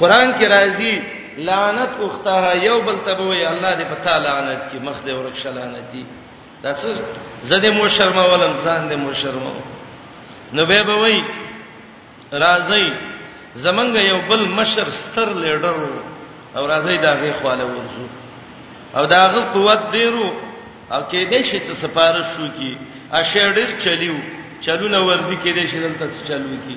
قران کې راځي لعنت اختها یو بل ته وي الله دې په تعالی لعنت کې مخ دې ورک شلانت دي دا څه زده مو شرم ولم ځان دې مو شرم نو به به وي راځي زمنګ یو بل مشر ستر لیډر او راځي دا غي خواله ورزو او داغه قوت ډیرو او کې دې شي چې سفارش شو کی اشړیر چلیو چلونه ورزي کې دې شي دلته چلو کی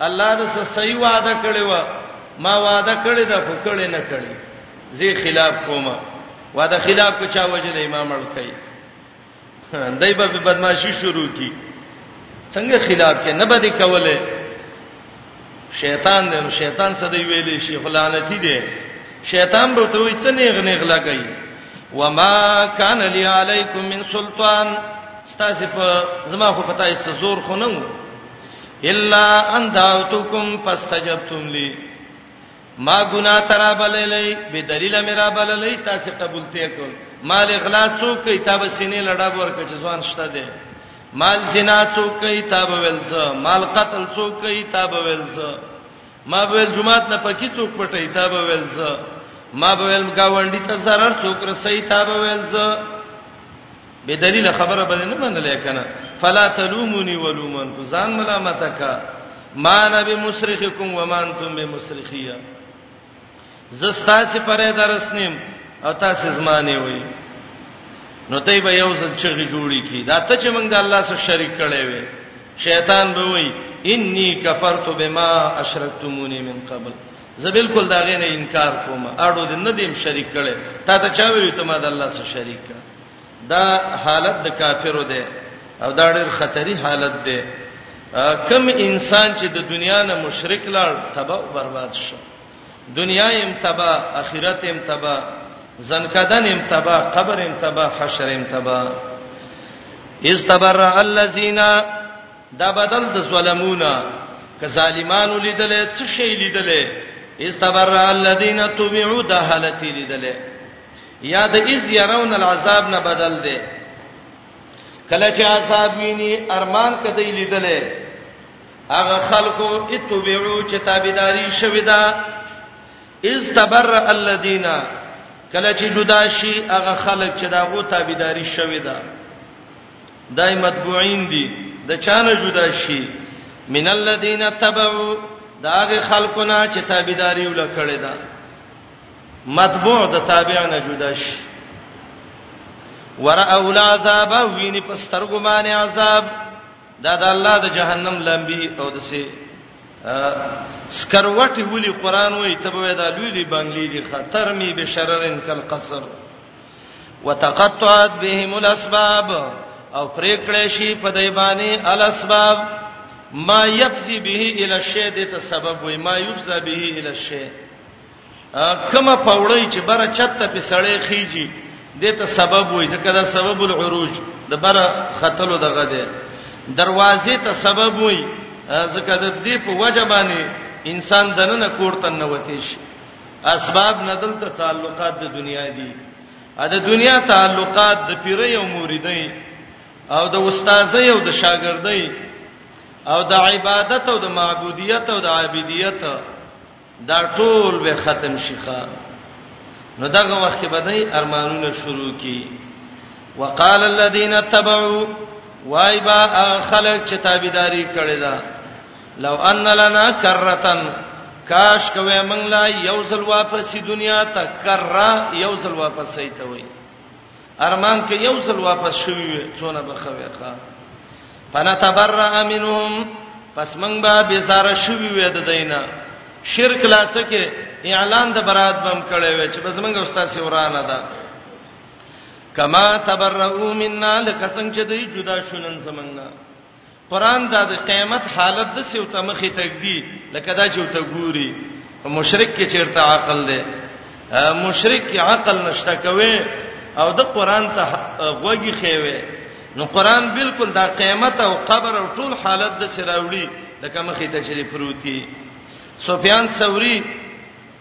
الله د سستۍ وعده کړې و ما وعده کړې ده خو کړې نه کړې زی خلاف کومه وعده خلاف کو چا وجه د امام الکای دای په بدمعشي شروع کی څنګه خلاف کې نه بده کوله شیطان دې شیطان څه دی ویلې شي خلانتی دې شیطان به ته وي څه نیغ نیغ لګی وما کان لی علیکم من سلطان ستاسو په زما خو پتا ایست زور خو نه الا ان دعوتکم فاستجبتم لی ما ګنا ترا بللې به دلیل میرا بللې تاسو قبول ته کو مال اغلا څوک کتاب سینې لړا ورکه چې ځوان شته ده مال زنا څوک کوي تاب ویلز مال قتل څوک کوي تاب ویلز ما به جمعات نه پکی څوک پټي تاب ویلز ما به ویل گاونډي ته zarar څوک رسي تاب ویلز به دلیل خبره به نه منلې کنه فلا تلومونی ولومن کو ځان ملامت کا ما نه به مسرخکم و ما انتم به مسرخیه زستا سي پرې درسنیم او تاسو زمانه وي نو ته به یو ځل چغې جوړی کی دا ته چې موږ د الله سره شریک کړي وي شیطان به وای انی کفرت بما اشرکتمونی من قبل زه بالکل دا غینه انکار کوم اړو دې نه دیم شریک کړي تا ته چا ویل ته ما د الله سره شریک کړي دا حالت د کافرو دی او دا ډېر خطري حالت دی کم انسان چې د دنیا نه مشرک لاړ تباہ او برباد شو دنیا یې تباہ اخرت یې تباہ زنکدن یې تباہ قبر یې تباہ حشر یې تباہ استبر الذین دا بدل د ظلمونا ک ظالمانو لیدلې څه شی لیدلې استبر الذین تبعوا د حالت لیدلې یا د از يرون العذاب نه بدل دی کله چې عذاب ویني ارمان کدی لیدلې هغه خلکو اتبعو چې تابعداري شوی دا از تبرأ الذين کله چې جدا شي هغه خلک چې دا غو تابعداري شوی دا دای متبوعین دي د چانه جدا شي من الذين تبعوا دا هغه خلکو نه چې تابعداري ولکړی دا متبوع د تابع نه جدا شي ورا اولعذاب ویني په سترګو باندې عذاب دا د الله د جهنم لمبي او د سي سکروټي ولي قران وای ته به دا لوی دی بنگلي دي خطر می بشررن کل قصر وتقطعت بهم الاسباب او پریکړې شي په دای باندې الاسباب ما یفزی به الی الشی د ته سبب وای ما یفزا به الی الشی کما پوړی چې بره چته په سړې خيږي دته سبب وای ځکه دا سبب العروج د بره خطلو دغه دی دروازې ته سبب وای ځکه د دې په وجه باندې انسان دنه کوړته نه وتی شي اسباب ندل ته تعلقات د دنیا دي ا د دنیا تعلقات د پیرې او مریدۍ او د استادۍ او د شاګردۍ او د عبادت او د معبودیت او د عابدیت دا ټول به ختم شي ښا نو دغه وخت به دای ارمانونه شروع کی وقال الذين تبعوا وای با خلق چې تابعداري کړی دا لو ان لنا کرتن کاش کوي موږ لا یو ځل واپس دنیا ته کرا یو ځل واپس ایته وای ارمان کې یو ځل واپس شوی وي څونه بخوي ښا فنتبرأ منهم پس موږ به بیزار شوی وي د دینه شرک لا څکه اعلان د برات بم کړي وي چې بس موږ استاد سی ورانه ده کما تبرؤ منا لکه څنګه چې دوی جدا شولن زمنګ قران دا د قیامت حالت د سیو ته مخې ته ګدي لکه دا چې ته ګوري مشرک کې چیرته عقل دی مشرک کې عقل نشته کوي او د قران ته غوږی خېوي نو قران بالکل دا قیامت او قبر او ټول حالت د سراوړي لکه مخې ته چې پروتي سفیان ثوری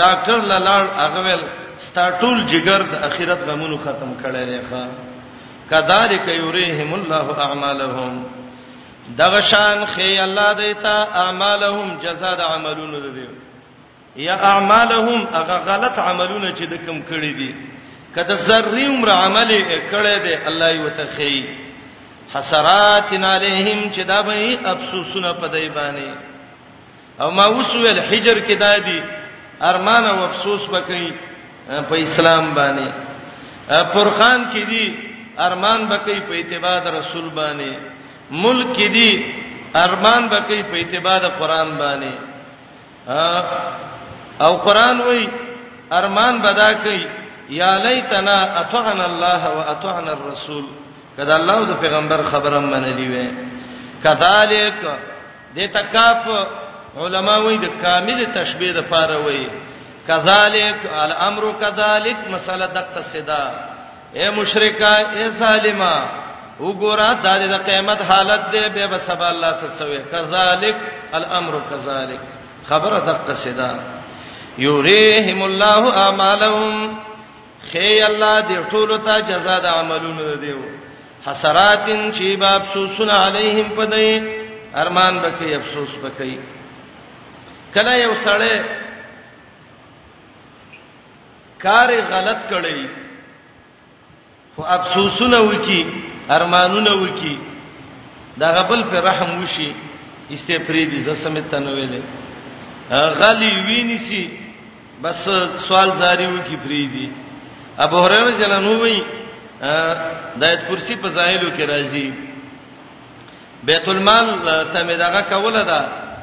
ډاکټر لالاړ هغه ویل ستاټول جګر د اخرت غمونو ختم کړي دی ښا کذالک یریهم الله اعمالهم دغه شان خې الله دیتا اعمالهم جزاء د عملونو دی یا اعمالهم هغه غلط عملونه چې د کم کړی دي کله ذری عمر عمل کړي دی الله یې وتخی حسرات علیهم چې دا به افسوسونه پدای باندې او ما وسویل حجر کې دادی ارمان او افسوس بکې په اسلام باندې فرقان کې دي ارمان بکې په اتباع رسول باندې ملک کې دي ارمان بکې په اتباع قرآن باندې او قرآن وای ارمان بدا کوي یا لیتنا اطعنا الله واطعنا الرسول کدا الله او پیغمبر خبره منلې وې کذالک د تکاف علما وایي د کامل تشبیه د پاره وایي کذالک الامر کذالک مساله د قصدا اے مشرکا اے ظالما وګورا د دې د قیامت حالت دې به بس الله ته څوي کذالک الامر کذالک خبره د قصدا یوریهم الله اعمالهم خی الله دې ټول ته جزاء د عملونو دیو حسرات چې با افسوسون علیهم پدای ارمان بکې افسوس بکې کله یو سړی کار غلط کړی خو افسوسونه وکي ارمانونه وکي دا غبل پر رحم وشي استفریدي زسمت نه ویلې غلی ویني سي بس سوال زاری وکي پری دي ابو هريره جلانو وی د ایت کرسی په ځایلو کې راځي بیت المال ته مې دغه کوله دا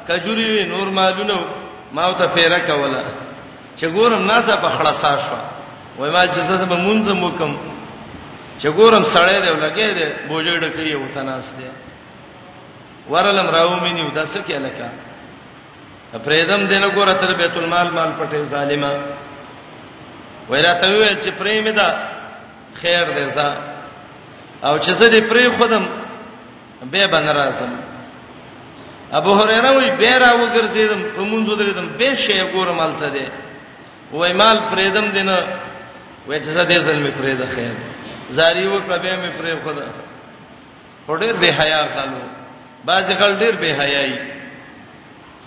کجوري نور مالونه ما ته پیره کوله چې ګورم نازه په خلاصا شو وای ما چې زه به مونږ موکم چې ګورم سړی دی لګې دی بوجړ کوي او تناس دی ورلم راو مې نیو تاسو کې الکه پرېدم دې نه ګوره تر بیت المال مال پټه ظالما ویراته وی چې پرې مې دا خیر دې ځا او چې زه دې پرې خودم به بنرازم ابو هريره وی به را وګرځیدم په مونږ درېدم به شی ګوره مال ته دې وای مال پرېدم دې نه وای چې زه دې ځل مې پرې ده خیر زاری وکړه به مې پرې خدا خو ډېر به حیا غلو بعضی غل ډېر به حیاي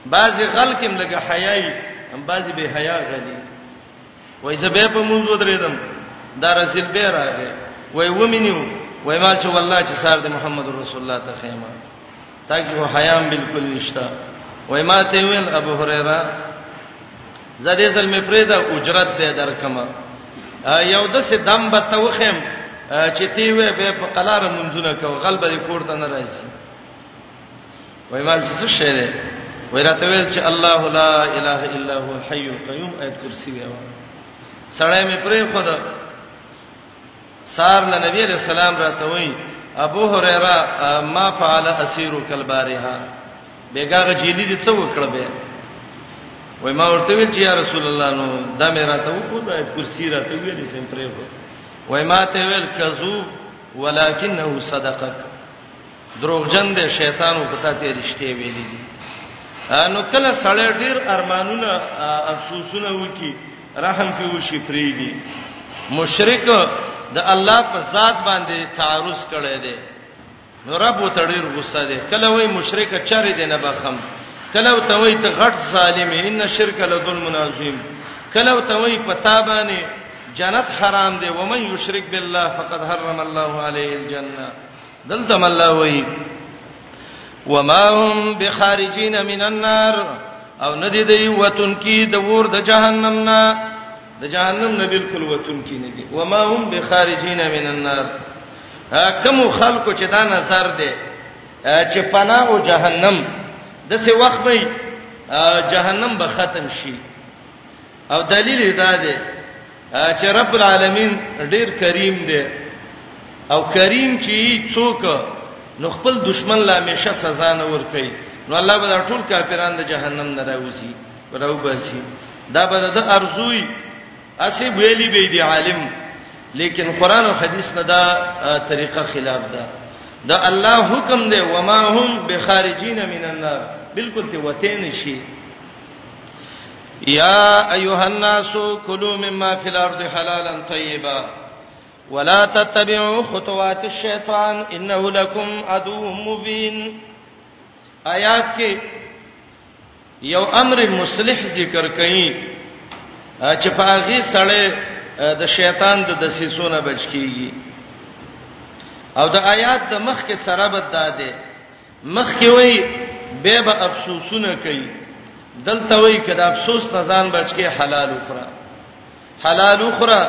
بعضی غل کې لګه حیاي هم بعضی به حیا غلي وای زبې په مونږ ودرېدم دا رسول به راغی وای ومنیو وای ما چې والله چې سار د محمد رسول الله ته خیمه تاکي هو حیام بالکل نشتا وای ما ته ویل ابو هريره زده زلم پرېدا اجرت دې درکما یو د سه دم به توخم چې تی وې به په قلار منځونه کو غلبه دې کوړته نه راځي وای ما څه شې دې وای راته ویل چې الله لا اله الا هو الحي القيوم ایت کرسی ویوا سړی مې پرې خدا سار له نبی علیہ السلام راته وای ابو هريره ما فعل اسير کلبارها بیګاغه جیلی دي څه وکړ به وای ما ورته ویل چې یا رسول الله نو دا مې راته وکړ دا کرسی راته ویل سم پرې وای ما ته ویل کذوب ولکنه صدقک دروغجن دی شیطان او پتا ته رښتې ویلې دي نو کله سړی ډیر ارمانونه افسوسونه وکي رحم کې وشي فریدي مشرک د الله په ذات باندې تعارض کړي دي نو رب وتړیر غصه دي کله وای مشرک چاري دي نه بخم کله وته وای ته غټ ظالم ان شرک لظلم عظیم کله وته وای پتا باندې جنت حرام دي ومن یشرک بالله فقد حرم الله علیه الجنه دلته الله وایي وما هم بخارجین من النار او ندی دی وتون کی د ور د جهنم نه د جهنم نه بالکل وتون کی نه دی وما هم بخارجین من النار کوم خلکو چې دا نظر دی چې پناه او جهنم د څه وخت به جهنم به ختم شي او دلیل دا دی چې رب العالمین ډیر کریم دی او کریم چې څوک نو خپل دشمن لا همیشه سزا نه ور کوي نو الله به ټول کافرانو د جهنم نه راوځي راو باسي دا به د ارزوي اسی ویلی به دی عالم لیکن قران او حدیث نه دا طریقه خلاف ده دا الله حکم دی و ما هم بخارجین من النار بالکل ته وته نشي یا ایها الناس کلوا مما فی الارض حلالا طیبا ولا تتبعوا خطوات الشیطان انه لکم عدو مبین آیات کې یو امر مصلح ذکر کړي چې په هغه سړی د شیطان د دسیسونه بچ کیږي او د آیات د مخ کې سره بد ده مخکې وای به به افسوسونه کوي دلته وای کدا افسوس نه ځان بچکه حلال اخرى حلال اخرى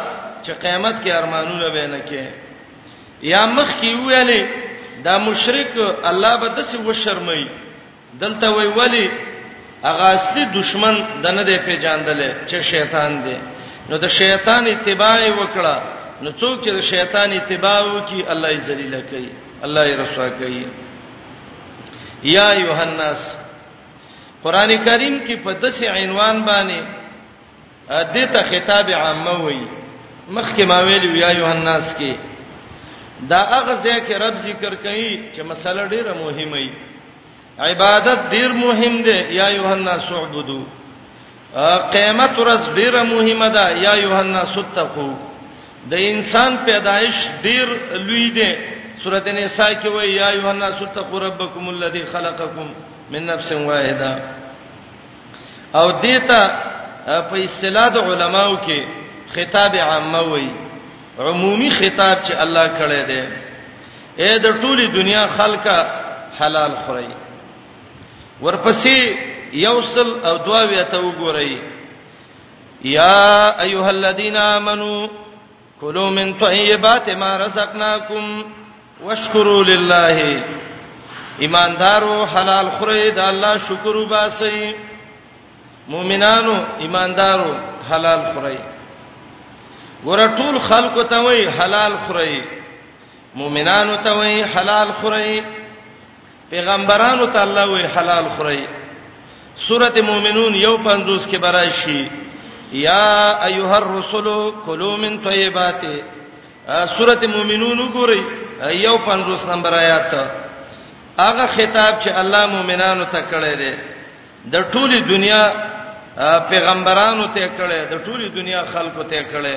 چې قیامت کې ارمانونه به نه کې یا مخ کې ویلې دا مشرک الله به د څه وشرمای دلته وای ولی هغه اصلي دشمن د نه دی پیژاندل چې شیطان دی نو د شیطان اتباع وکړه نو څوک چې د شیطان اتباع وکي الله یې ذلیل کوي الله یې رسوا کوي یا ایها الناس قران کریم کې په دسه عنوان باندې دته خطاب عامه وایي مخکې ما ویل یا ایها الناس کې دا هغه ځای کې رب ذکر کوي چې مسله ډیره مهمه وي عبادت ډیر مهم دی یا ایه الناس اعبدوا قیامت ورځ ډیره مهمه ده یا ایه الناس اتقوا د انسان پیدایش ډیر لوی دی سورته نساء کې وایي یا ایه الناس اتقوا ربکم الذی خلقکم من نفس واحده او دیتا په اصطلاح د علماو کې خطاب عامه وایي عمومي خطاب چې الله کړی دی اے د ټولي دنیا خلکا حلال خوري ورپسې یوصل او دواوی ته وګورئ یا ایها الذین آمنو کلوا من طیبات ما رزقناکم واشکروا لله ایماندارو حلال خورئ د الله شکر وباسئ مؤمنانو ایماندارو حلال خورئ ګور ټول خلکو ته وای حلال خورئ مؤمنانو ته وی حلال خورئ پیغمبرانو ته الله وی حلال خورئ سورته مؤمنون یو 50 کې براشي یا ایها الرسل کلوا من طیبات سورته مؤمنون وګورئ یو 50 نمبر آیات هغه خطاب چې الله مؤمنانو ته کړی دی د ټولي دنیا پیغمبرانو ته کړی د ټولي دنیا خلکو ته کړی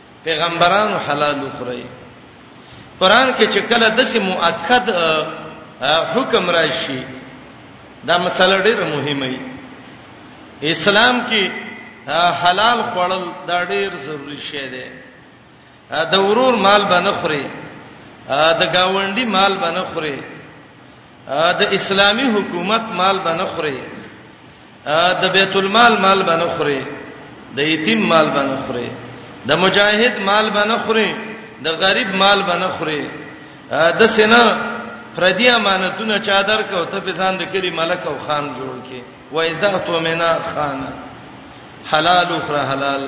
پیغمبرانو حلال وخوري قران کې چې کله د سه مؤکد حکم راشي دا مسله ډیره مهمه ده اسلام کې حلال خوړل دا ډیر ضروری شی دی د ورور مال باندې خوري د گاونډي مال باندې خوري د اسلامی حکومت مال بنه خوري د بیت المال مال بنه خوري د یتیم مال بنه خوري د مجاهد مال بنه خوري د غریب مال بنه خوري د سینا پردی امانتونه چا درکو ته په ځان د کلی ملک او خان جوړ کې و اذا تو منا خان حلال اخرى حلال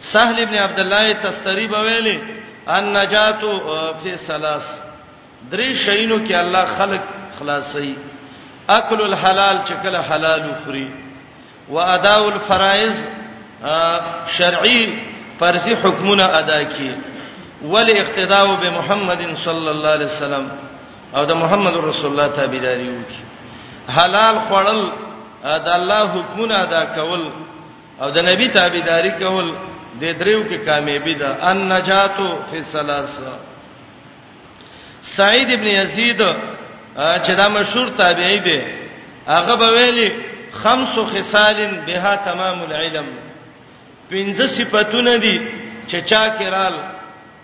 سهل ابن عبد الله تستری بویلی النجات فی ثلاث درې شینو کې الله خلق خلاصي اکل الحلال چې کله حلال خوري و اداء الفرائض شرعي فرضي حکمونه ادا کړي ول اقتداء بمحمد صلی الله علیه وسلم او د محمد رسول الله تابعداري وکړي حلال خوړل د الله حکمونه ادا کول او د نبی تابعداري کول د دریو کې کامیابی ده ان نجاتو فی الثلاثه سعید ابن یزید چې دا مشهور تابعی دی هغه به ویلي خمس خصال بها تمام العلم پنځه صفاتونه دي چې چا کرال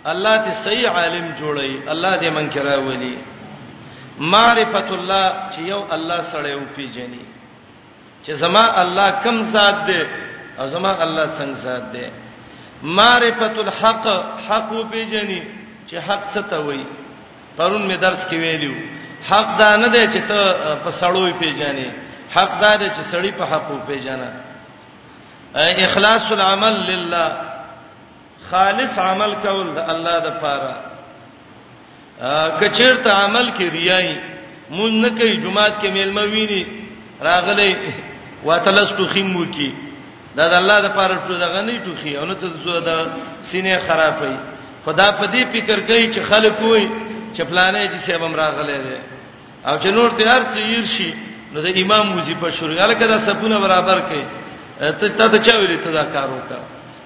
الله دې صحیح عالم جوړي الله دې من کرا ولي معرفت الله چې یو الله سره یو پیژني چې زما الله کم ذات دی او زما الله څنګه ذات دی معرفت الحق حق پیجنې چې حق څه ته وایي پرون می درس کې ویلو حق دا نه دی چې ته په سړوي پیجنې حق دا دی چې سړی په حق پیجنې اخلاص العمل لله خالص عمل کول د الله د پاره کچیرته عمل کې ریای مون نه کوي جمعات کې میلمه ویني راغلی واتلس ټوخیم وکي دا د الله د پاره ټو دغه نه ټوخي او نه ته د سینې خرابې خدا په دې فکر کوي چې خلک وای چې پلانې چې سیب هم راغلی دی او چې نور ته هر څه ير شي نو د امام وظیفه شروع الکه دا سپونه برابر کړي ته ته چا ویلې ته دا کار وکړه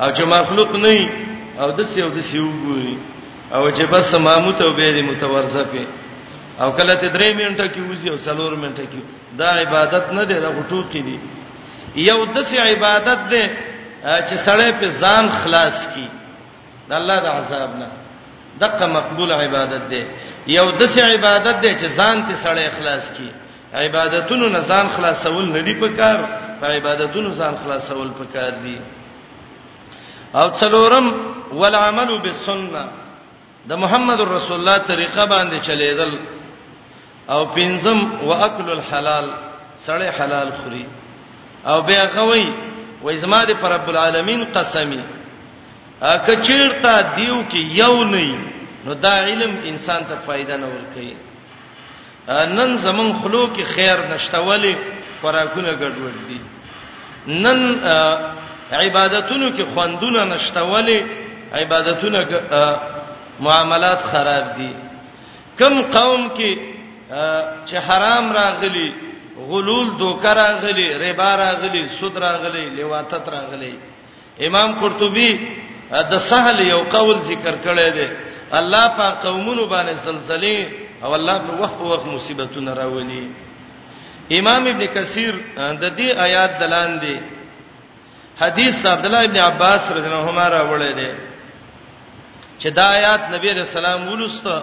او چې مخلوق نه وي او د څه او د څه وګوري او چې بس ماموت او به دې متورزه په او کله ته درې منټه کې وځي او څلور منټه کې دا عبادت نه دی دا غټو کې دی یو د څه عبادت دی چې سړی په ځان خلاص کی د الله د عذاب نه دغه مقبول عبادت دی یو د څه عبادت دی چې ځان ته سړی خلاص کی عبادتونو نه ځان خلاصول نه دی پکار په عبادتونو ځان خلاصول پکار دی او څلورم والعمل بالسنه د محمد رسول الله طریقه باندې چلیدل او پنځم واکل الحلال سړی حلال خوري او بیا غوي وای زما د رب العالمین قسمی اکه چیرته دیو کې یو نه نو دا علم انسان ته فائدہ نه ور کوي نن زمون خلو کې خیر نشته ولی خوراکونه ګډوډ دي نن عبادتونو کې خوندونه نشته ولی عبادتونه معاملات خراب دي کم قوم کې چې حرام راغلي غلول دوکرا غلي ربا راغلي سود راغلي لیواتت راغلي امام قرطبي د سهل یو قول ذکر کړی دی الله په قومونو باندې زلزلې او الله په وخت په وخت مصیبتونه راولي امام ابن کثیر د دې آیات دلان دی حدیث عبد الله ابن عباس رضی الله عنهما راوړی دی چې دا آیات نبی رسول الله ولسته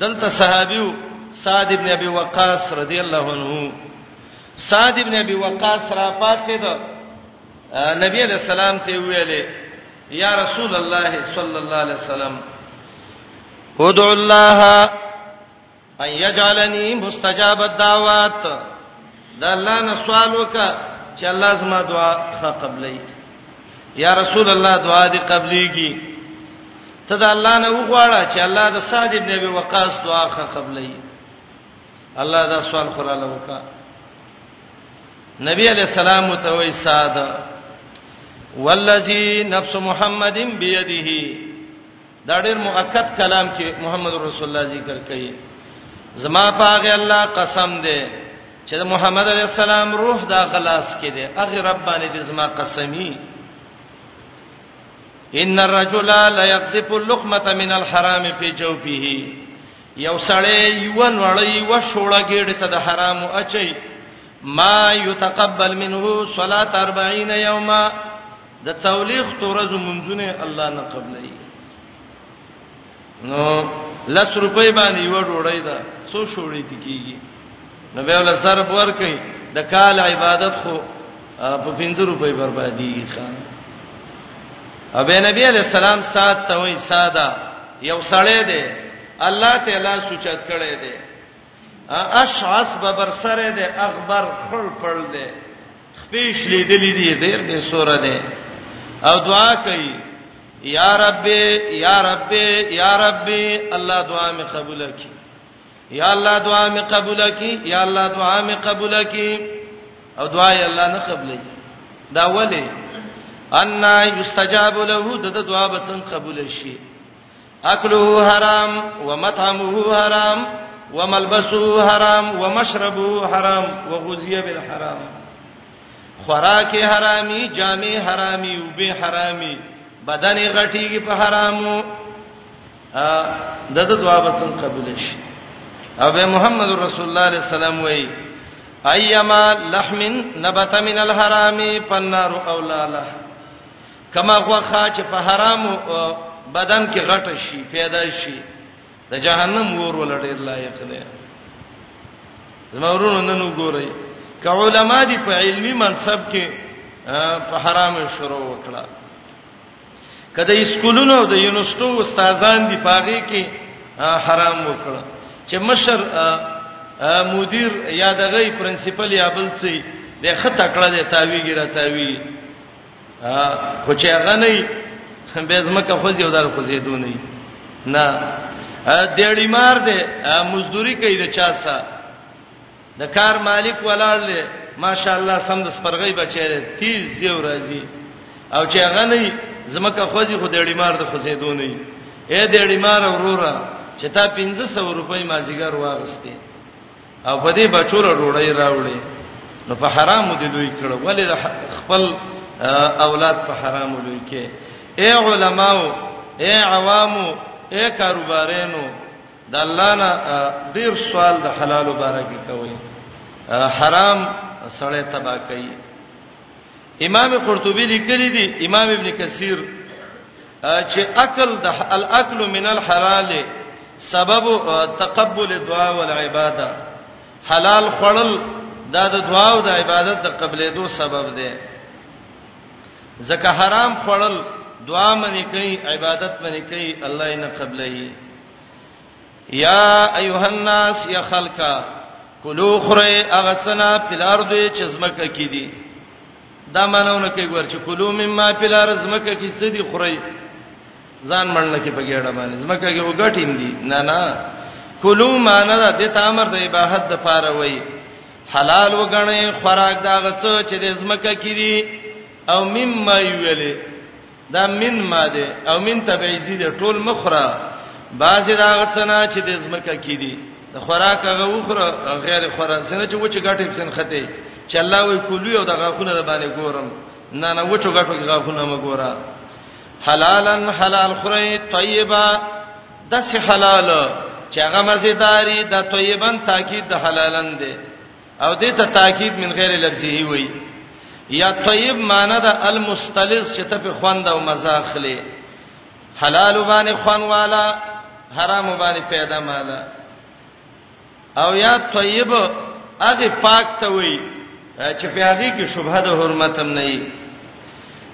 دلته صحابیو سعد ابن ابي وقاص رضی الله عنه سعد ابن ابي وقاص را پاتې ده نبی علیہ السلام ته ویلې یا رسول الله صلی الله علیه وسلم ادعو الله ان يجعلني مستجاب الدعوات د الله نه سوال وکړه چې الله زما دعا ښه قبلې یا رسول الله دعا دې قبليږي ته د الله نه وغواړه چې الله د سعد ابن ابي وقاص دعا ښه قبلې الله دا سوال خوراله وکړه نبی علیہ السلام ته وای ساده والذي نفس محمد بيدیه دا ډېر مؤکد کلام کې محمد رسول الله ذکر کوي زما پاغه الله قسم دی چې محمد عليه السلام روح دا غلاس کې دی اغه رب باندې دې زما قسمی ان الرجل لا يقذف اللقمه من الحرام في جوفه یو سړی یو نړی و شوړه ګډه ته د حرام اچي ما يتقبل منه صلاه 40 یوما د څولېختو ورځو منځونه الله نه قبلای نو لس روپۍ باندې یو ډوړی دا څو شوړې تکیږي نو به ول سر ور کوي د کال عبادت خو په 50 روپۍ بربادي ښه ابه نبی علی السلام سات ته وای ساده یو سړی دی الله تعالی سوچت کړی دی اشعث ببر سره ده اغبر خړ پړ ده خپېش لیدلې دي ډېر به سوره ده او دعا کوي یا رب یا رب یا رب الله دعا می قبول کړي یا الله دعا می قبول کړي یا الله دعا می قبول کړي او دعا یې الله نه قبلې دا ولی ان یستجاب له د دعا به څنګه قبول شي اکله حرام ومطعمه حرام وملبسه حرام ومشربه حرام وغذي بالحرام خوراک حرامي جامع حرامي او به حرامي بدن غټيږي په حرامو دغه دعا به څنګه قبول شي او به محمد رسول الله عليه السلام وایي ايما لحم نبت من الحرام فالنار اولى له کما غوخه چې په حرامو بدن کې غټه شي پیدا شي د جهنم ور ولړیر لایق دی زمورونو نن وګورئ که علما دي په علمی منصب کې په حرام شروع وکړه کله اسکولونو د یونیورسيټو استادان دي پاغي کې حرام وکړه چې مشر مدیر یا دغه پرنسپل یا بل څه د خطه کړه د تاویګی را تاوی خو چې هغه نه به زمکه خو زیو دار خو زیدو نه نه دیړی مار دې مزدوري کوي د چا سره د کار مالک ولاړ دې ماشاءالله سم د سپرغې بچی دې تیز زیو راځي او چې هغه نه زمکه خو زی خو دیړی مار د خو زیدو نه اے دیړی مار وروره چې تا 1500 روپۍ مازیګر واغستې او په دې بچو له ډوړی راوړي نو په حرامو دی لوی کړو ولې خپل اولاد په حرامو لوی کې اے علماو اے عوامو اے کاروبارینو د الله نه ډیر سوال د حلال مبارک کوي حرام سړی تبا کوي امام قرطبي لیکلی دی امام ابن کثیر چې اکل د الاکل من الحلال سبب تقبل الدعاء والعباده حلال خړل دا د دعا او د عبادت د قبلېدو سبب دی ځکه حرام خړل دعا منی کوي عبادت منی کوي الله یې نه قبلې یا ایها الناس یا خلقا کلو خره اغسنا په الارض چې زمکه کې دي دا مانونه کوي ورچ کلو مما فی الارض مکه کی څه دی خوري ځان منل کې په ګډه باندې زمکه کې وګټین دي نه نه کلو مان ده د تامر د اباحت د پاره وای حلال وګڼي خوراک دا غڅ چې د زمکه کې دي او مما یویلې دا من ماده او من تبعیزی د ټول مخره باز دا غڅنا چې د زمکه کې دي د خوراک هغه وخره غیر خوراک سره چې وچ غټې پسن خته چې الله وی کولی او د غاخونه د باندې ګورم نه نه وچ غټو کې غاخونه ما ګورا حلالا حلال خره طیبه د سه حلال چې هغه مزیداری د طیبن تاکید د حلالن دی او دې ته تاکید من غیر لفظه وی یا طیب معنی دا المستلز چې ته په خوند او مزه اخلي حلال باندې خوان والا حرام باندې پیدا مالا او یا طیب هغه پاک ته وی چې په هغه کې شوبه د حرمت هم نه وي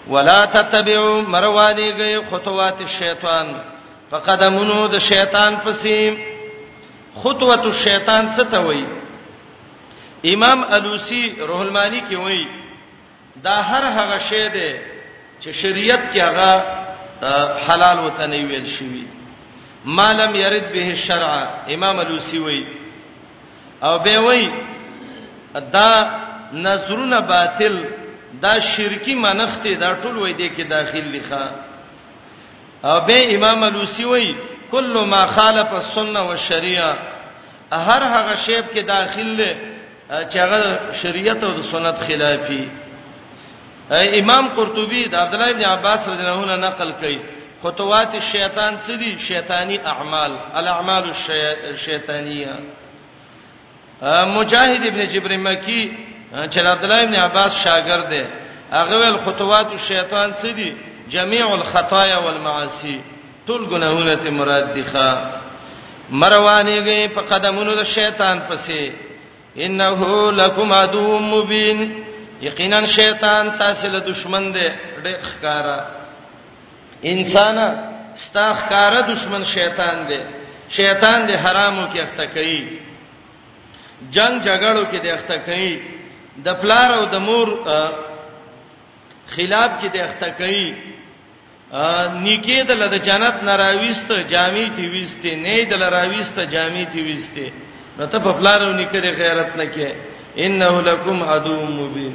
ولا تتبعوا مروانی گئی خطوات الشیطان فقدمونو د شیطان پسیم خطوه الشیطان څه ته وایي امام الوسی روح المانی کې وایي دا هر هغه شی دی چې شریعت کې هغه حلال وته نه ویل شوی ما لم يرد به الشرع امام الوسی وایي او به وایي دا نظرونه باطل دا شرکی منخته دا ټول وای دی کې داخل لخوا او به امام الوسی وای کله ما خالف السنه والشریعه هر هغه شیب کې داخل دی چې هغه شریعت او سنت خلافي امام قرطبي د عبد الله ابن عباس رضی الله عنه نقل کړي خطوات الشیطان څه دي شیطانی اعمال الاعمال الشیطانیه مجاهد ابن جبر مکی چې عبد الله ابن عباس شاګرد دی هغه ول خطوات الشیطان څه دي جميع الخطايا والمعاصي ټول ګناهونه ته مراد دي ښا مروانه گئی په قدمونو د شیطان پسې انه لکم عدو مبین یقینا شیطان تاسو له دشمن دی ډېر ښکارا انسانه ستا ښکارا دشمن شیطان دی شیطان دی حرامو کې اخته کوي جنگ جګړو کې دی اخته کوي د پلار او د مور خلاف کې دی اخته کوي نیکی د لد جنت نراويست جامي تی ويسته نه د لراويست جامي تی ويسته نو ته په پلارو نیکه د غیرت نه کې انه لکم عدو مبین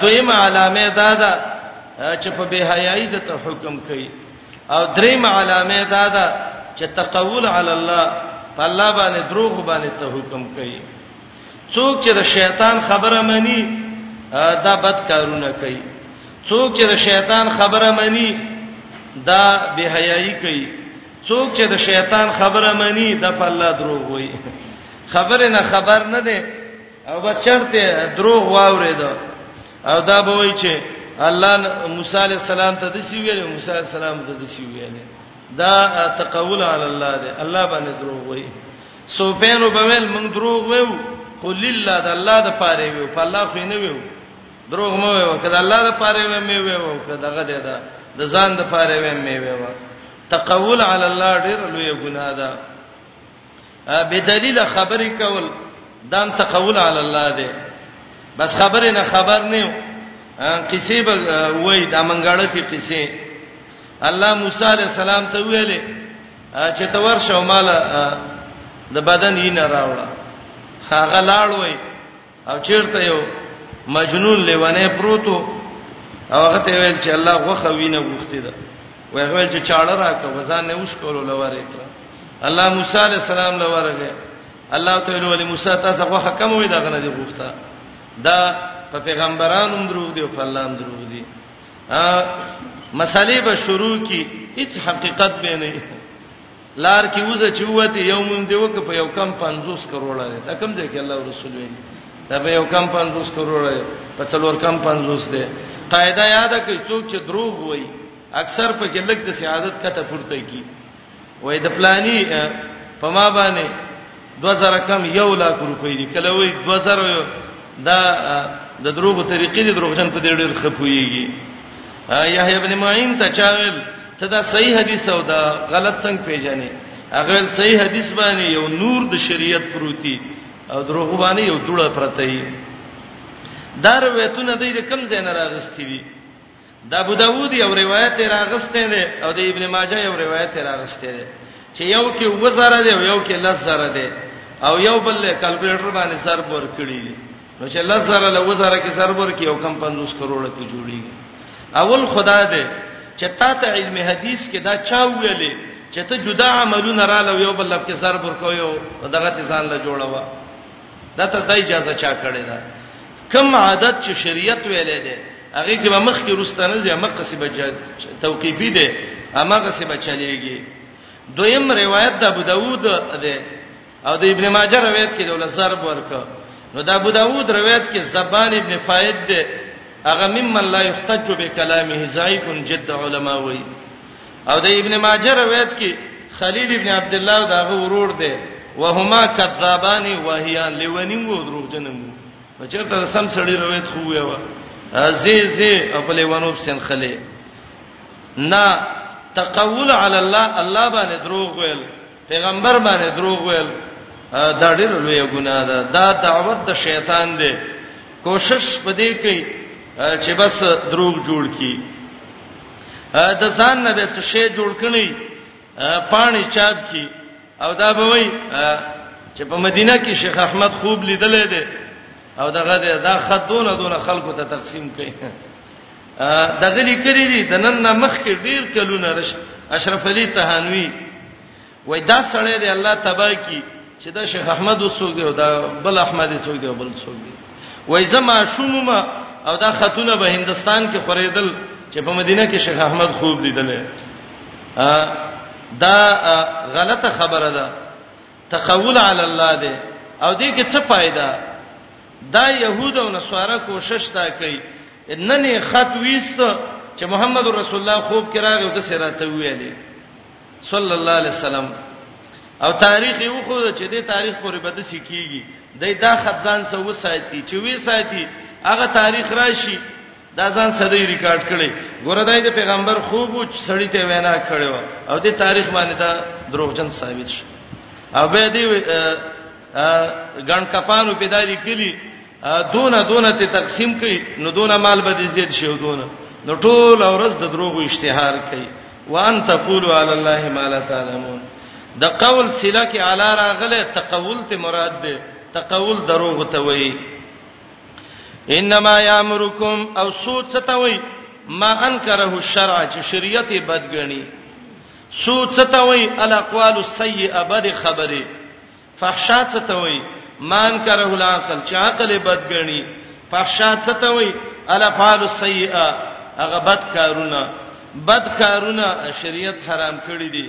دویمه علامه دا ده چې په بهایي د ته حکم کوي او دریمه علامه دا ده چې تقول علی الله په الله باندې دروغ باندې ته حکم کوي څوک چې د شیطان خبره مانی دا بد کارونه کوي څوک چې د شیطان خبره مانی دا بهایي کوي څوک چې د شیطان خبره مانی د په الله دروغ وایي خبره نه خبر نه ده او بچرته دروغ واورید او دا به وای چې الله موسی علی السلام ته د سی ویل موسی علی السلام ته د سی ویل دا تقول علی الله دی الله باندې دروغ وای سوپین وبویل موږ دروغ وایو خو لله د الله د پاره ویو په الله خو نه ویو دروغ مو ویو کله الله د پاره ویو مې ویو کله دغه دی دا د ځان د پاره ویو مې ویو تقول علی الله ډیر لوی ګناه ده به دلیل خبرې کول دام تقول علی الله دی بس خبرې نه خبر نه یو قصې به وای د منګړه کې قصې الله موسی علی السلام ته ویلې چې ته ورشه مال د بدن یې نه راوړه هغه لاړ وای او چیرته یو مجنون لیوانه پروتو او هغه ته ویل چې الله غوخه وینه غوښتي ده وای هغه چې چاړه راکه وزن نه وشکولو لواره کړ الله موسی علی السلام لواره الله تعالی ول موسی تاسو غوخه کم وې دا غنه دی غوښته دا په پیغمبرانو دروغ دی او په الله دروغ دی ا مسالې به شروع کی هیڅ حقیقت به نه لار کې وځه چې وته یو مونږ دی وک په یو کم 50 کروڑ دی دا کم ځای کې الله رسول ویلي دا په یو کم 50 کروڑ دی په څلور کم 50 دی قاعده یاد کړئ څوک چې دروغ وایي اکثر په کې لګ د سعادت کته پورته کی وای د پلاني په ما باندې 2000 کم یو لاک روپۍ دي کله وای 2000 دا د دروغو طریقې دي دروغجن په دې ډېر خپويږي یحیی ابن معین ته چاویل ته دا صحیح حدیث او دا غلط څنګه پیژنې هغه صحیح حدیث باندې یو نور د شریعت پروتي او دروغ باندې یو دوړه پرته ای دا روایتونه د کم زین راغستې دي د ابو داوود یو روایت راغسته دی او د ابن ماجه یو روایت راغسته دی چې یو کې وزره دی او یو کې لزره دی او یو بل کلکولیټر باندې سر بور کړی دی نو چې لزره له وزره کې سر بور کې یو کم 50 کروڑ کې جوړیږي اول خدا دی چې تا ته علم حدیث کې دا چا ویلې چې ته جدا عملونه را لو یو بل لب کې سر بور کویو دغه ځان له جوړوا دا ته د اجازه چا کړی دا کم عادت چې شریعت ویلې ده هغه کې به مخ کې روستانه زی مخ کې به توقیفی دی امغه څه به چلیږي دویم روایت د ابو داوود ده او د ابن ماجه روایت کې د ولزر ورک نو د ابو داوود روایت کې زبان ابن فائد ده هغه ممن لا یحتج بکلامه ضعیف جد علما وی او د ابن ماجه روایت کې خلیل ابن عبد الله داغه ورور ده وهما کذابان وهیان لونیم و دروغجنم نو چرته سم سړی روایت خو ویوا زی زی خپل ونوب سن خله نا تقول علی الله الله باندې دروغ ویل پیغمبر باندې دروغ ویل دا ډېر لوی ګناه ده دا دعوت د شیطان دی کوشش پدې کوي چې بس دروغ جوړ کی د ځان نه به څه شی جوړ کړي پانی چاپ کی او دا به وای چې په مدینه کې شیخ احمد خوب لیدلې ده او دغه دا خط دونه دونه خلکو ته تقسیم کړي دغه لیکري دي د نن نه مخ کې ډیر کلونه رش اشرف علي تهانوي وای دا سړی دی الله تبا کی چې دا شیخ احمد وسوګ دی او دا بل احمد څوګ دی بل څوګ دی وای زما شومما او دا خاتونه به هندستان کې خریدل چې په مدینه کې شیخ احمد خوب لیدل دا غلطه خبره ده تقول علی الله ده او دې کې څه فائدہ دا يهود او نصارا کوشش تا کوي نن خط ویست چې محمد رسول الله خوب کې راغی او د سره ته ویلې صلی الله علیه وسلم او تاریخ یو خو چې د تاریخ پورې بد شي کیږي د دا خدزان سو ساتي چې وی ساتي هغه تاریخ راشي دا ځان سره ریکارډ کړي ګوره دای د پیغمبر خوب او سړی ته وینا کړي او د تاریخ باندې دا دروغجن ثابت شي او به دې ګڼ کپانو په دالي کلی دونه دونه ته تقسیم کړي نو دونه مال به دې زیات شي دونه نو ټول ورځ د دروغو اشتهار کوي وان تقولوا علی الله ما لا تعلمون د قول سلا کې علا راغله تقول ته مراد ده تقول دروغ ته وایي انما یامرکم او سود ستوي ما انکره الشرع چې شریعت بدګنی سود ستوي الاقوال السیئه بد خبره فحشات ستوي ما انکره العقل چې عقل بدګنی فحشات ستوي الافعال السیئه هغه بد کارونه بد کارونه شریعت حرام کړی دي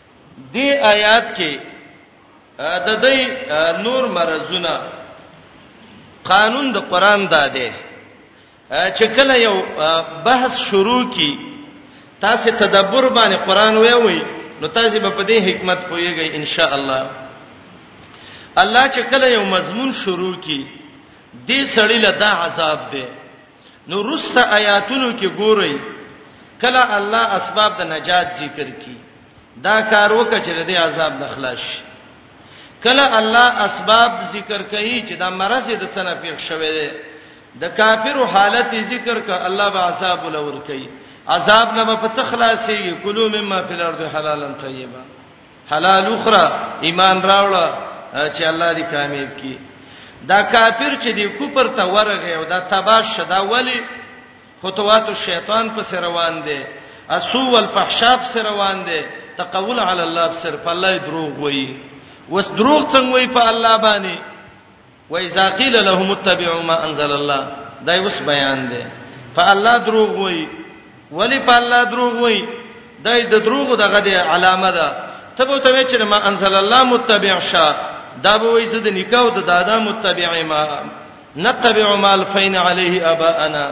دې آیات کې د دې نور مرزونه قانون د قران دا دی چې کله یو بحث شروع کی تاسو تدبر باندې قران وی وی نو تاسو به په دې حکمت پوهیږئ ان شاء الله الله چې کله یو مضمون شروع کی دې سړی له دا عذاب دی نو رسته آیاتونو کې ګورئ کله الله اسباب د نجات ذکر کی دا کار وکړه چې د عذاب نه خلاص شي کله الله اسباب ذکر کوي چې دا مرز د څنګه پیښ شوه دی د کافرو حالت ذکر ک الله به عذاب ولور کوي عذاب نه په څه خلاصيږي کلو مما فی الارض حلالا طیبا حلال اخرا ایمان راوړه چې الله دې کامیاب کړي دا کافر چې دی کوپر ته ورغه او دا تباش شدا ولی خطوات الشیطان په سر روان دي اسو والفحشاء په سر روان دي تقول علی الله په سر په الله دروغ وایي وس دروغ څنګه وایي په الله باندې و اذا قيل لهم اتبعوا ما انزل الله دا اوس بیان دی په الله دروغ وای ولی په الله دروغ وای دا د دروغ دغه دی علامه ده ته به ته چې ما انزل الله متبع شه دا به وای زده نکاح د دادا متبع ما نتبع ما الفین علیه اباءنا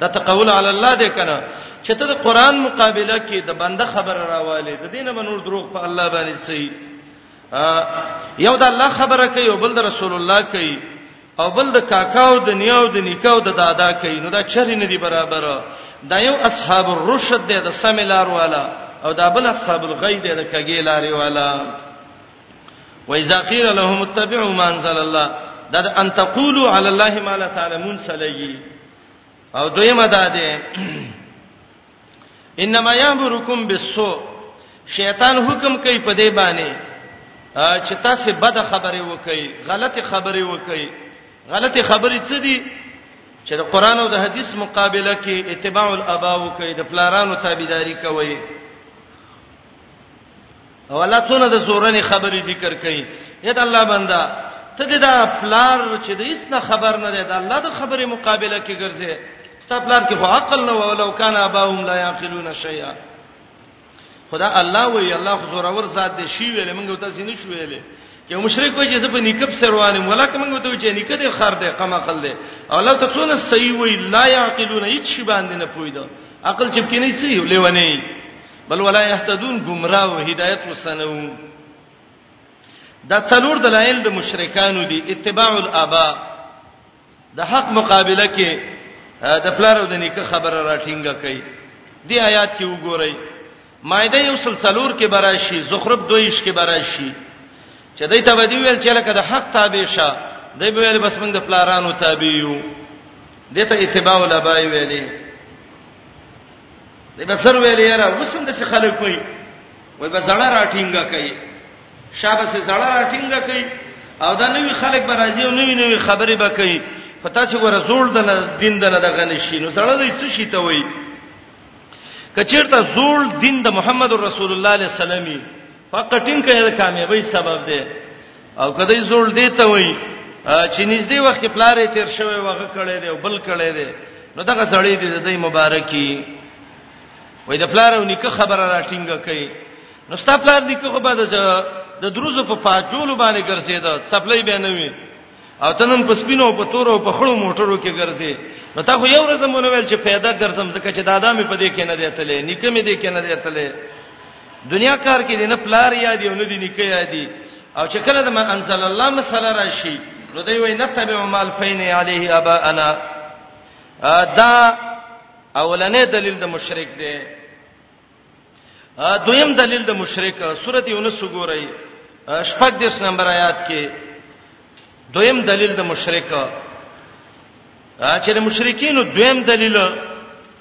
دا تقول علی الله دې کنه چې ته د قران مقابله کې د بنده خبر راواله د دینه منور دروغ په الله باندې صحیح یو د الله خبره کوي او بل د رسول الله کوي او بل د کاکاو د نیاو د نکاو د دادا کوي نو دا چری نه دی برابر دا یو اصحاب الرشد دی د سمیلار والا او دا بل اصحاب الغی دی د کګی لاري والا وایذا قیل لهم اتبعوا ما انزل الله دا ان تقولوا علی الله ما لا تعلمون سلیی او دویمه دا ده انما یامرکم بالسوء شیطان حکم کوي په دې باندې چې تاسو بد خبره وکړي غلطه خبره وکړي غلطه خبره څه دي چې د قران او د حدیث مقابله کې اتباع الاباء کوي د پلارانو تابعداري کوي او الله څونه د زورنې خبرې ذکر کړي اې د الله بندا ته دې دا پلار چې د هیڅ نه خبر نه دی دا الله د خبرې مقابله کې ګرځي ستا پلار کې خو عقل نه ولو کان اباهم لا یاقلون شیئا خدا الله وی الله خو زور اور ذات دې شی ویلې موږ ته سینې شو ویلې یو مشرک وایي چې زه په نکب سروانه ملک موږ ته چې نکد خر دی قما خل دی او الله ته څونه صحیح وی لا یاقلون هیڅ شی باندې نه پویدو عقل چې کې نه صحیح لیونه بل ولا يهتدون گمراه او هدایت وسنو دا څلور دلایل د مشرکانو دي اتباع الاباء د حق مقابله کې د پلار او د نیکه خبره راټینګه کړي دی آیات کې وګورئ مائده یو سل څلور کې براشي زخرف دویش کې براشي چې دای ته ودی ویل چې لکه د حق تابع شه دای به ویل بس موږ د پلارانو تابع یو دته اتباع الاباء ویلې د بسر ویلې یاره وسم د څه خلک وي وای به زړه راټینګه کوي شابه سه زړه راټینګه کوي او دا نوی خلک به راځي او نوی نوی خبرې به کوي پتا چې ور زول د دین د نه دغه نشي نو زړه دې څه شي ته وای کچیرته زول دین د محمد رسول الله علیه السلامي فقټین کې د کامیابی سبب دی او کدی زول دی ته وای چې نږدې وخت کې پلارې تیر شوی وغه کړي دی او بل کړي دی نو دغه سړی دی د دې مبارکي وای د پلار او نیکه خبره راټینګه کوي نو ستا پلار نیکه خو به د دروز په پاجولو باندې ګرځیدا چپلې به نه وي او تنن په سپینو په تورو په خړو موټرو کې ګرځي نو تا خو یو ورځ مونږ ویل چې پیدا ګرځم ځکه چې دادا مې په دې کې نه دی تلې نیکه مې دې کې نه دی تلې دنیا کار کې دې نه پلار یادي او نه دې نیکه یادي او چې کله د ما انزل الله مسله راشي نو دوی وای نتبع مال فین علیه ابا انا دا اولنې دلیل د مشرک دی دویم دلیل د مشرک سورته یونس وګورئ شپږ دیس نمبر آیات کې دویم دلیل د مشرک چې د مشرکینو دویم دلیل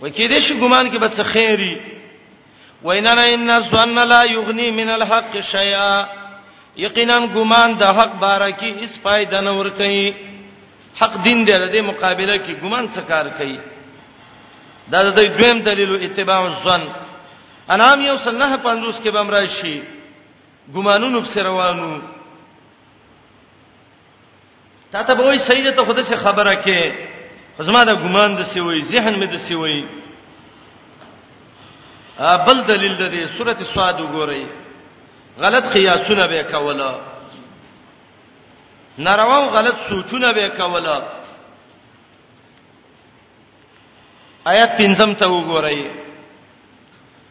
وای کې دې شي ګمان کې به څه خیری وینا نه ان ظن لا یغنی من الحق شیئا یقینا ګمان د حق باره کې هیڅ فائدہ نه ور کوي حق دین دی د مقابله کې ګمان څه کار کوي دا د دویم دلیل اتباع الظن انام یو سنه 50 کې بم راشي ګمانونو په روانو تا ته به وای سید ته خود څه خبره کې زما د ګمان د سی وای ذهن مې د سی وای بل دلیل د دې سورته سواد وګورئ غلط قیاسونه به کوله ناروا او غلط سوچونه به کوله آیات پنځم ته وګورئ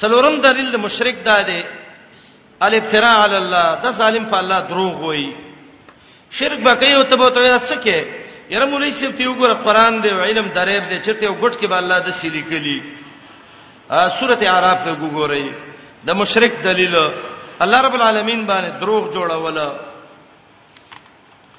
څلورم دلیل د مشرک دا دی الابتراء علی الله د ظالم په الله دروغ وایي شرک به کوي او ته به ته څه کې یره مولوی صاحب ته وګوره قران دی او علم درېب دی چې ته وګټ کې به الله د سلی کلی سورته اعراف ته وګورئ د مشرک دلیل الله رب العالمین باندې دروغ جوړوله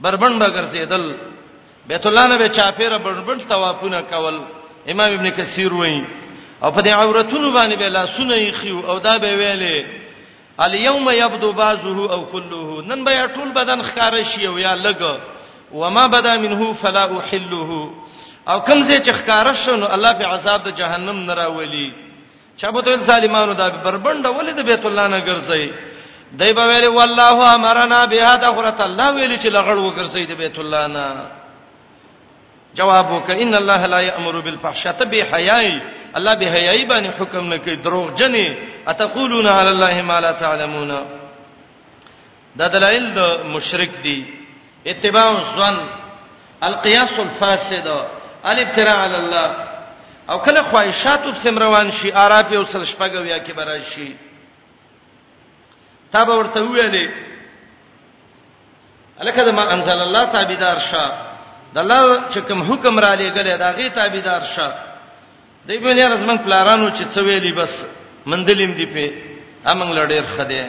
بربند به ګرځیدل بیت الله نه به چاپیره بربند طوافونه کول امام ابن کثیر وایي او په دې عورتونو باندې به لاسونه یې خيو او دا به ویلې الیوم یبدو بعضه او كله نن به ټول بدن ښکار شي او یا لګ وما بدا منه فلا احله او کمزې چې ښکار شونه الله په عذاب د جهنم نه راولي چا به تل ظالمانو دا بربند ولې د بیت الله نه ګرځي دای په ویل والله امرنا بها دخرت الله ویل چې لغړ وګرځي د بیت الله نه جواب وک ان الله لا یامر بالفحشاء تبي حیاي الله به حیاي باندې حکم نه کوي دروغ جنې اتقولون علی الله ما لا تعلمون دا دلایل د مشرک دي اتباع الظن القياس الفاسد الافتراء على الله او کله خواهشات په سم روان شي آراب یو سل شپګه ویا کې برای شي تا به ورته ویلې الکه د ما انزل الله تابعدار شه د الله چې کوم حکم را لېګل دا غي تابعدار شه دی ویل یاره زمنګ پلارانو چې څه ویلی بس مندلیم دی په امنګ لړیر خده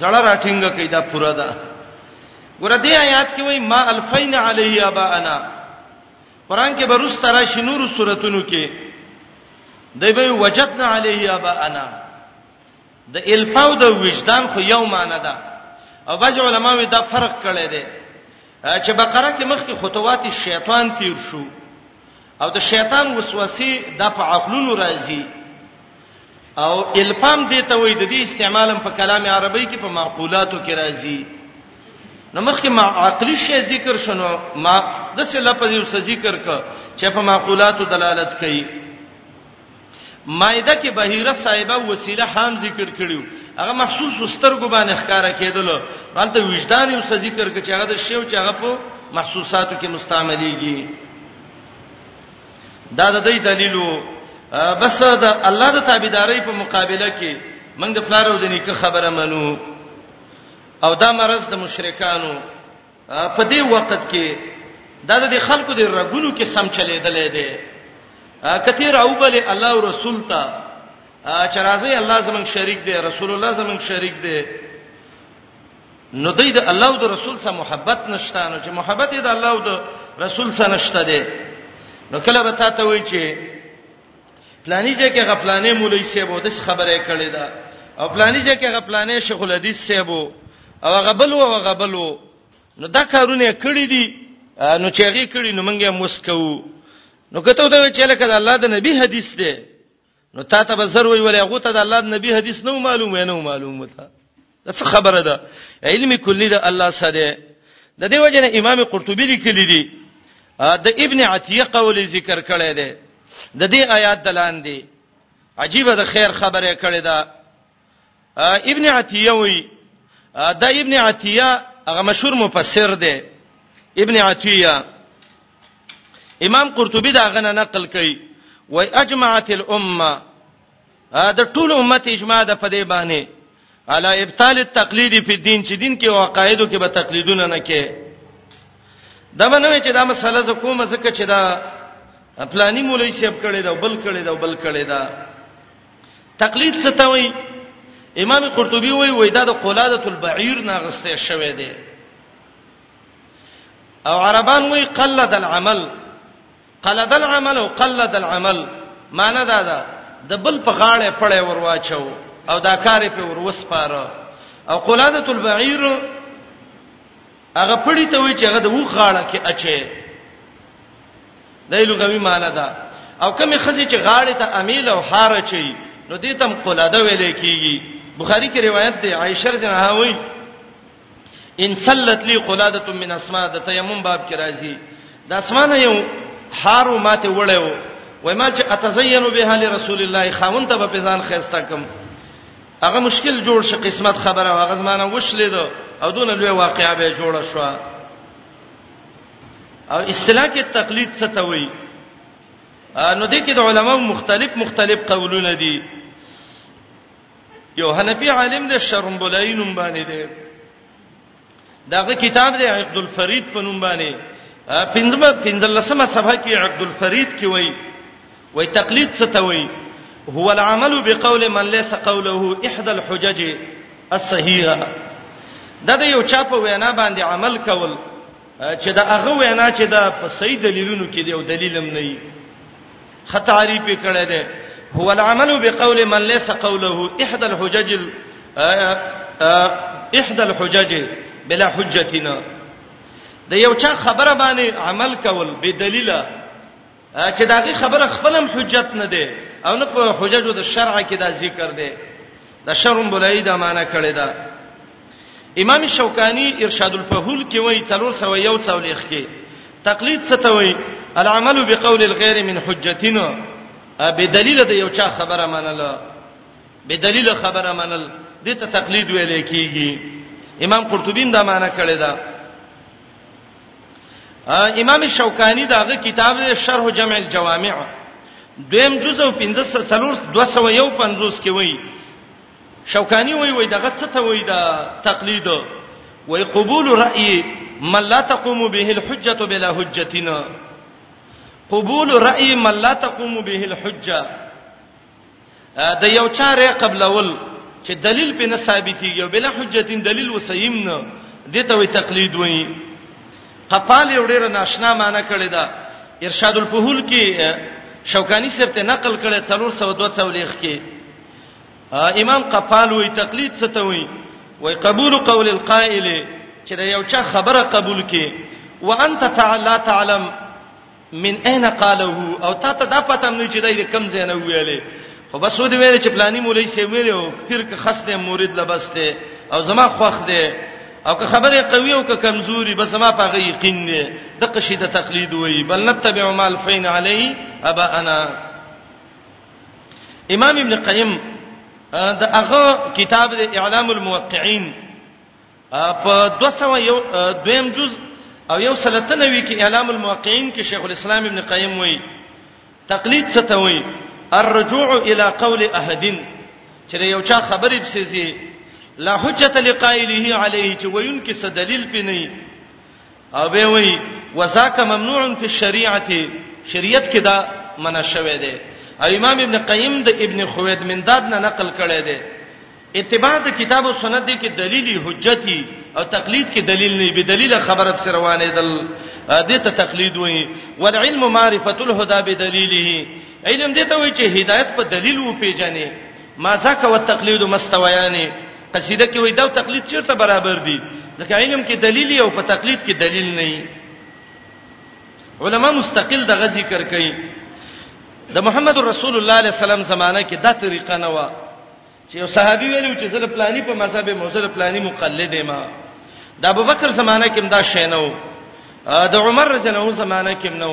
زړه راټینګ کړي دا پورا ده ګور دې آیات کې وای ما الفین علی ابا انا قران کې بروس ترا شنور سوراتونو کې دی به وجدنا علی ابا انا د الفاو د وجدان خو یو معنی ده او بعض علما وی دا فرق کړی دی چې بقره کې مخکې خطوات شیطان تیر شو او د شیطان وسوسه د په عقلونو راځي او الفام دې ته وې د دې استعمالم په کلام عربی کې په معقولاتو کې راځي نو مخکې ما عقلی شی ذکر شنو ما د څه لفظ یو ذکر ک چې په معقولاتو دلالت کوي مایده کې بهیره صاحبه وسیله هم ذکر کړیو هغه محسوس سترګو باندې ښکارا کېدل غلطه وجدان یو څه ذکر کړي چې هغه د شیو چې هغه په محسوساتو کې مستعمليږي دا د دې دلیلو بس دا الله د تابعداري په مقابله کې موږ د پلارو د نیکه خبره منو او دا مرز د مشرکانو په دې وخت کې دا د خلکو د رګونو کې سم چلیدلې ده کثیر او بل الله او رسول ته چې راځي الله زمون شریک دی رسول الله زمون شریک دی نو دوی د الله او د رسول سره محبت نشته نو چې محبت یې د الله او د رسول سره نشته دی نو کله به تاسو وایئ چې پلاني ځای کې غپلانې مولوی صاحب د خبره کړې ده او پلاني ځای کې غپلانې شیخ الحدیث صاحب او غبل او غبل نو دا کارونه کړې دي نو چې هغه کړي نو مونږه مسکو نو کته دا چې لکه د الله د نبی حدیث دی نو تا ته به زر وی ولې غوته د الله د نبی حدیث نو معلوم وینو معلوم وته دا څه خبره ده علم کلی ده الله سره د دې وجه نه امام قرطبي لیکلی دی د ابن عتیه قول ذکر کړی دی د دې آیات دلان دی عجیب د خیر خبره کړی دا ابن عتیه وی دا ابن عتیه هغه مشهور مفسر دی ابن عتیه امام قرطبي دا غنه نقل کوي وای اجمعت الامه د ټول امت اجماع ده په دې باندې علا ابطال التقلید فی الدین چې دین کې او عقایدو کې به تقلیدونه نه کې دا باندې چې دا مسله ز کومه ځکه چې دا پلانی مولوی صاحب کړي دا بل کړي دا بل کړي دا تقلید څه ته وایي امام قرطبي وایي وای دا د قلاده البعیر نه غسته شوی دی او عربان وایي قلد العمل قلد العمل او قلد العمل معنی دا ده د بل په غاړه پړې ورواچو او دا کار په وروسپاره او قلادت البعیر هغه پړی ته وی چې هغه د وو غاړه کې اچي دایلو غوي معنی ده او کمی خزي چې غاړه ته امیل او حار چي نو دې تم قلاده ویلې کیږي بخاری کې روایت دی عائشه رضی الله عنها وایي ان سلت لی قلاده من اسماء د تیمم باب کې راځي د اسمانه یو هارو ماته وړیو وای ما چې اتزین به لرسول الله خاون ته په ځان خيستا کم هغه مشکل جوړ شي قسمت خبره هغه زمانہ وشلې دو او دون لوی واقعیا به جوړ شو او اصطلاح کې تقلید څه ته وایي نو دې کې د علماو مختلف مختلف قولونه دي یو حنفي عالم د شرم بلای نوم باندې دی داغه کتاب دی عقد الفرید په نوم باندې پنځمه پنځلسمه صفحه کې عقد الفرید کې وایي وای تقلید څه ته وایي هو العمل بقول من ليس قوله احدى الحجج الصحيحه دا د یو چا په وینا باندې عمل کول چې دا هغه وینا چې دا په صحیح دلیلونو کې دی او دلیلم نه وي خطاری په کړه ده هو العمل بقول من ليس قوله احدى الحجج احدى الحجج بلا حجتنا د یو چا خبره باندې عمل کول به دلیل چې داغه خبره خپلم حجت نه ده او نه په حججو د شرع کې دا ذکر ده د شرم بلای دا معنی کړی ده امام شوکانی ارشاد الفهول کې وایي 301 څولېخ کې تقلید څه ته وایي العمل بقول الغير من حجتنا بدلیل د یو چا خبره منل بدلیل خبره منل دې ته تقلید ویل کیږي امام قرطبی دا معنی کړی دا امام شوکانی داغه کتاب دی شرح جمع الجوامع دویم جزء 15 څلور 251 کې وایي شوکانی وای وای دغه څه ته وای د تقلید وای قبول رأی من لا تقوم به الحجه بلا حجتنا قبول رأی من لا تقوم به الحجه د یو چاره قبلول چې دلیل په نه ثابتیږي بلا حجتین دلیل وسیم نه دته وی تقلید وای قپال یو ډیر ناشنا معنی کړی دا ارشاد الفهول کې شوکانی سرته نقل کړي 302 څولېخ کې امام قفال وی تقلید څه ته وی وی قبول قول القائل چې دا یو چا خبره قبول کې وانت تعالی تعلم من اين قاله او تا ته دا پته نه چې دا کم زینه ویلې خو بس ودی ویل چې پلاني مولای سی ویلو پیر که خاص نه مرید لبسته او زما خوخ دی او که خبره قوی او که کمزوري بس ما په یقین دی د قشیده تقلید وی بل نتبع مال فین علی ابا انا امام ابن قیم د هغه کتاب د اعلام الموقعين په 201 دویم جز او یو سلطنوي کې اعلام الموقعين کې شیخ الاسلام ابن قیم وایي تقلید څه ته وایي الرجوع الى قول احدن چې یو چا خبرې بسېږي لا حجت لقائله عليه چې وین کې څه دلیل پې نه او به وی وذاک ممنوع فی الشریعه شریعت کې دا منع شوه دی او امام ابن قیم د ابن خوید منداد نه نقل کړی دی اتباع د کتاب او سنت دی کې دلیلی حجتی او تقلید کې دلیل نه به دلیل خبره پر روانه دل دې ته تقلید وایي والعلم معرفت الهدى بدلیله علم دې ته وایي چې هدایت په دلیل و پیژنې ما ذاک و تقلید مستویانی قصیده کې وای دا تقلید چیرته برابر دي ځکه علم کې دلیل او په تقلید کې دلیل نه وي علما مستقل دغه ذکر کوي د محمد رسول الله علیه السلام زمانہ کې دا طریقه نه و چې یو صحابي ویلو چې زه د پلاني په مذهب موزه د پلاني مقلد یم د ابوبکر زمانہ کې دا شینو د عمر رضی الله عنه زمانہ کې نو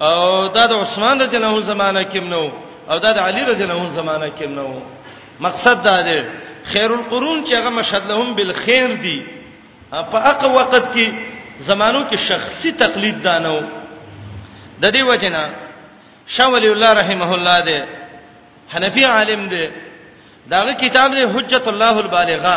او دا د عثمان رضی الله عنه زمانہ کې نو او دا د علی رضی الله عنه زمانہ کې نو مقصد دا دی خیر القرون چې هغه مشهد لهم بالخير دي په هغه وخت کې زمانو کې شخصي تقلید دانو د دې وجنه شاول الله رحمه الله دې حنفي عالم دې داغه کتاب دې حجت الله البالغه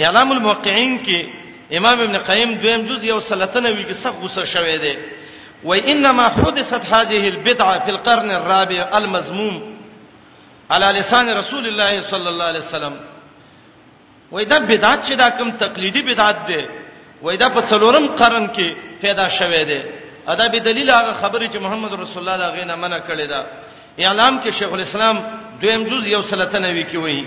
اعلام الموقعين کې امام ابن قیم دویم جز یو سلطنه وی کې سخت غوسه شوه دی و انما حدثت هذه البدعه في القرن الرابع المذموم على لسان رسول الله صلى الله عليه وسلم وای دا بدعت چې دا کوم تقلیدی بدعت دی وای دا په څلورم قرن کې پیدا شوه دی ادا به دلیل هغه خبره چې محمد رسول الله دا غینه منع کړی دا اعلام کې شیخ الاسلام دویم جز یو سلطنوي کې وایي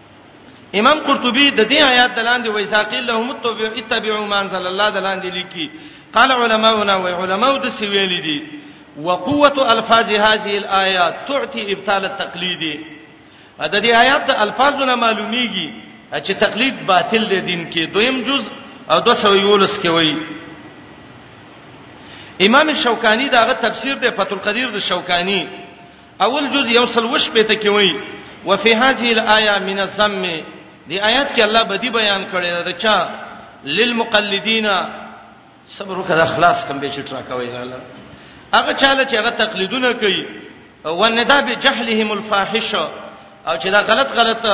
امام قرطبي د دې آیات دلاندې وایي ساقیل لهم التوبه اتبعوا ما انزل الله دلاندې لیکي قال علماؤنا و علماء د سی ویل دي وقوه الفاظ هذه الايات تعطي ابطال التقليد دا دې آیات د الفاظونه معلومیږي چې تقلید باطل دی دین کې دویم جز او 211 کې وایي امام شوکانی داغه تفسیر دی فتح القدیر د شوکانی اول جز یو سل وش په تکي وای وفي هذه الايه من الذم دی آیات کې الله بدی بیان کړی دا چا للمقلدین صبر وکړه اخلاص کم به شټرا کوي الله هغه چاله چې هغه تقلیدونه کوي او ندا به جهلهم الفاحش او چې دا غلط غلط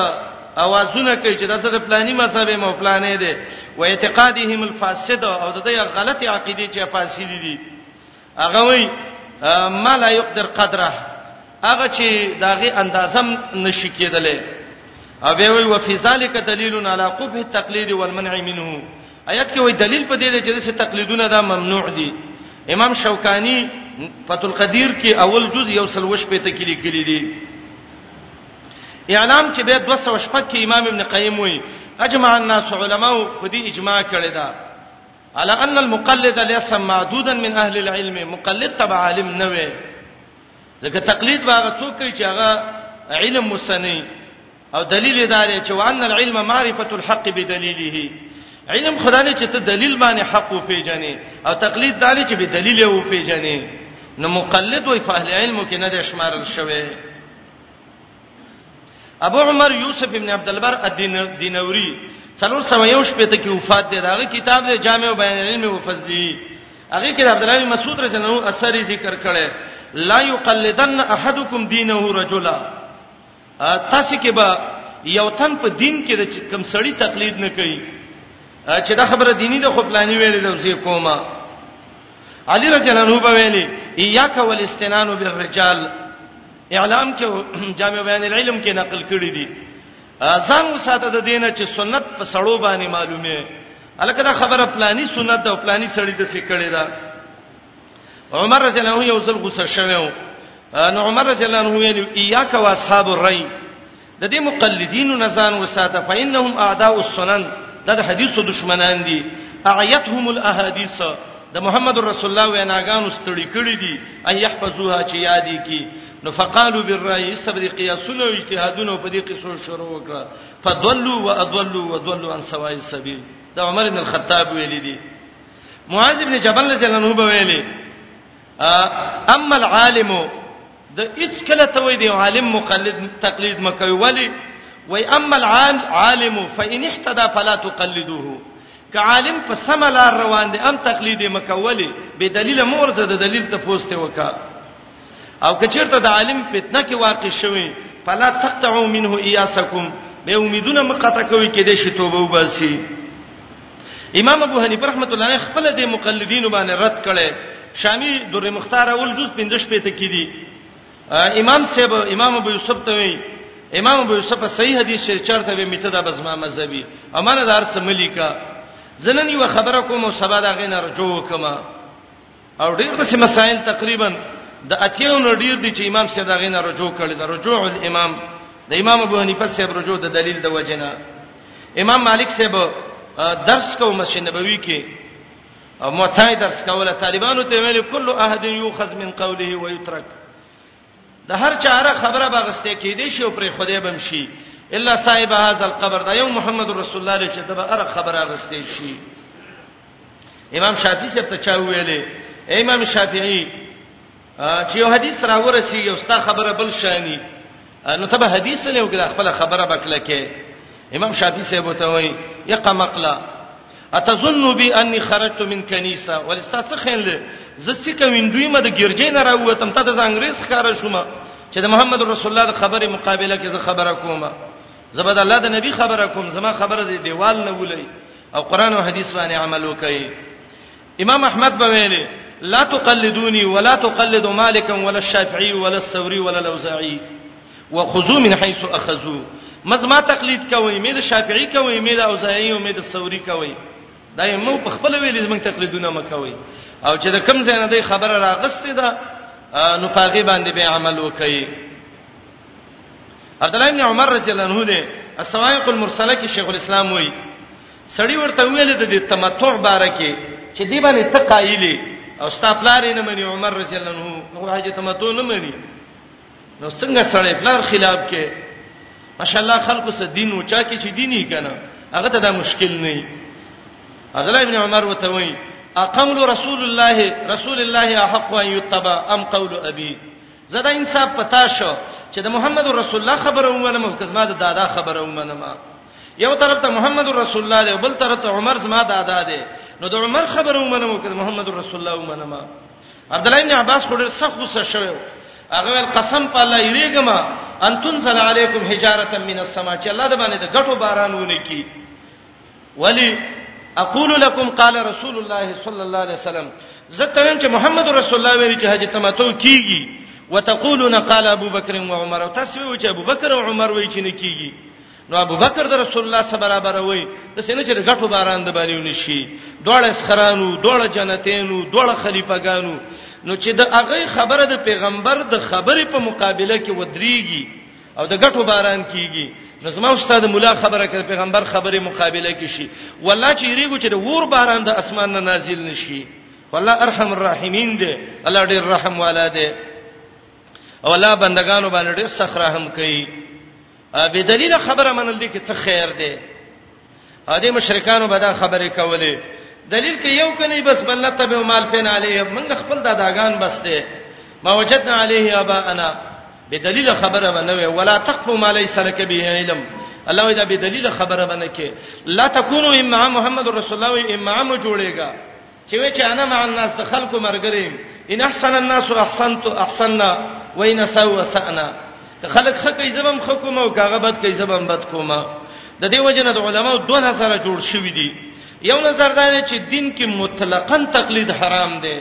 اوازونه کوي چې دا څه د پلاني مذهب مو پلانې دي و اعتقادهم الفاسد او د دې غلطي عقيدي چې فاسد دي هغه وی ما لا یقدر قدره هغه چې داغه اندازم نشی کېدلې او به وی وفي ذالک دلیل علی قبح التقلید والمنع منه آیات کې وی دلیل په دې چې دغه تقلیدونه دا ممنوع دي امام شوکانی فتح القدیر کې اول جز یو سلوش په ته کې لیکلي دي اعلام کې به 200 شپږ کې امام ابن قیم وی اجماع الناس علماء په دې اجماع کړی دا على ان المقلد ليس معدودا من اهل العلم مقلد تبع عالم نه وي ځکه تقلید باغ څوک کوي چې هغه علم مسنی او دلیل دار چې وان العلم معرفه الحق بدلیله علم خدانه چې ته دلیل باندې حق او پیژنې او تقلید دار چې به دلیل او پیژنې نو مقلد وي فاهل علم کې نه د شمارل شوی ابو عمر یوسف ابن عبد البر الدینوری څلور سو یو شپې ته کې وفات دی داغه کتاب دی جامع بیان علم او فضلی هغه کې عبد الله مسعود رضی الله عنه اثر ذکر کړي لا یقلدن احدکم دینه رجلا تاسو کې به یو تن په دین کې کم سړی تقلید نه کوي چې دا خبره دینی ده خو پلاني ویلې ده زه کومه علی رضی الله عنه ویلي ایاک والاستنان بالرجال اعلام کې جامع بیان العلم کې نقل کړی دی ځان وساته د دینه چې سنت په سړو باندې معلومه الکه دا خبره پلانی سنت او پلانی سړی د څه کړی دا عمر رضی الله عنه یو ځل غوسه شوه نو عمر رضی الله عنه ویل ایاک واصحاب الرای د دې مقلدینو نزان وساته فإنهم اعداء السنن دا د حدیثو دشمنان دي اعیتهم الاحاديث د محمد رسول الله ویناګانو ستړي کړي دي ان يحفظوها چې یادې کی نو فقالو بالرای صبر قیاسونه او اجتهادونه په دې قصو شروع وکړه فضلوا واضلوا وضلوا عن سواء السبيل دا عمر بن الخطاب ویل دي معاذ بن جبل رضی الله عنه ویلي اما العالم د هیڅ کله ته وای دی عالم مقلد تقلید مکوي ولی وای اما العالم فان اهتدى فلا تقلدوه که عالم په سم لار روان دي ام تقلید مکولي به دلیل مورزه د دلیل ته پوسټه وکا او که چیرته د عالم فتنه کې واقع شوي فلا تقطعوا منه اياسكم به امیدونه مقطع کوي کې د شی توبه وباسي امام ابو حنیفه رحمت الله علیه خپل د مقلدینو باندې رد کړي شامی در مختار اول جز 15 شپې ته کیدی امام صاحب امام ابو یوسف ته وی امام ابو یوسف صحیح حدیث شریف چرته به میته دا بزما مذهبي امانه دار سملیکا زنن یو خبره کوم سبا دا غینه رجوع کما او ډیر بس مسائل تقریبا د اتیو نو ډیر دي چې امام صاحب دغه نه رجوع کړي دا رجوع الامام د امام ابو حنیفه صاحب رجوع د دلیل د وجنه امام مالک صاحب درس کو مسجد نبوي کې او متای درس کوله طالبانو ته ویل کله احد یوخذ من قوله ويترک د هر چاره خبره بغسته کې دي شو پر خدای بم شي الا صاحب هاذا القبر دا یو محمد رسول الله لري چې دا هر خبره غسته شي امام شافعي څه ته چا ویلې امام شافعي چې یو حدیث راورسي یو ستا خبره بل شانی نو ته به حدیث نه وګړه خپل خبره بکله کې امام شافعي څه بوته وي یقمقلا اتظن بي اني خرجت من کنيسه ولستا څه خین له زسي کویندوی مده ګرځې نه راوتم ته د انګريز ښکار شوم چې د محمد رسول الله د خبره مقابله کې زه خبره کوم زبد الله د نبی خبره کوم زما خبره دی دیوال نه ولي او قران او حديث باندې عمل وکړي امام احمد به ویلي لا تقلدوني ولا تقلدوا مالكا ولا الشافعي ولا الثوري ولا الاوزاعي وخذو من حيث اخذو مزما تقلید کوي مې د شافعي کوي مې د اوزاعي او مې د ثوري کوي دا یې مو په خپل ویلې زمنګ تقلیدونه مکوي او چې د کم ځای نه دی خبره راغستې ده نو پاغي باندې به عمل وکړي عبد الله ابن عمر رضی الله عنه دی السوائق المرسله کې شیخ الاسلام وایي سړی ورته ویل د دې تمتع باره کې چې دی باندې تقایلی او ستاپلار یې نه مني عمر رضی الله عنه هغه حاجی تمتع نه مني نو څنګه سړی پلار خلاف کې ماشاءالله خلکو سره دین او چا کې چې دیني کنه هغه ته دا مشکل نه وي اغلا ابن عمر وته وایي اقول رسول الله رسول الله احق ان يتبع ام قول ابي زدا انصاف پتا شو چې د محمد رسول الله خبره ومنم او کزما د دادا خبره ومنم یو طرف ته محمد رسول الله دی بل طرف ته عمر زما دادا دی نو د عمر خبره ومنم او کز محمد رسول الله ومنم عبد الله ابن عباس خو ډېر سخت غوسه شوی هغه ول قسم په الله یریګما ان تنزل علیکم حجاره من السما چې الله د باندې د غټو باران ونه کی ولی اقول لكم قال رسول الله صلى الله عليه وسلم زتویم چې محمد رسول الله ویل چې حج تمتو کیږي وتقولون قال ابو بکر و عمر تاسو وی چې ابو بکر او عمر وی چې نه کیږي نو ابو بکر د رسول الله سره برابر وای د سینې چې غټو باران د باندې ونشي دوړ اسخرانو دوړ جنتینو دوړ خلیفګانو نو چې د هغه خبره د پیغمبر د خبرې په مقابله کې ودرېږي او د غټو باران کیږي نو زما استاد مولا خبره کړ پیغمبر خبره مقابله کې شي والله چې ریګو چې د ور باران د اسمان نه نازل نشي والله ارحم الراحمین دی الله ډیر رحم والا دی او الله بندگانو باندې ډیر سخت رحم کوي به دلیل خبره منل دي کې څه خیر دی ا دې مشرکانو به دا خبره کولې دلیل کې یو کني بس بل تبع مال پین علیه موږ خپل داداګان بس ته ما وجدنا علیه ابا انا به دلیل خبره بنوي ولا تقف ما ليس لك به علم الله دا به دلیل خبره بنکه لا تکونو امام محمد رسول الله امام جوړيږي چې وې چې انا مع الناس د خلکو مرګري يم ان احسن الناس احسنت احسننا وان سوء سأنا که خلک خکې زبم خکوم او کاغه بد کې زبم بد کوم د دې وجنه د علماو دوه نظر جوړ شوی دي یو نظر دا دی چې دین کې مطلقاً تقلید حرام دی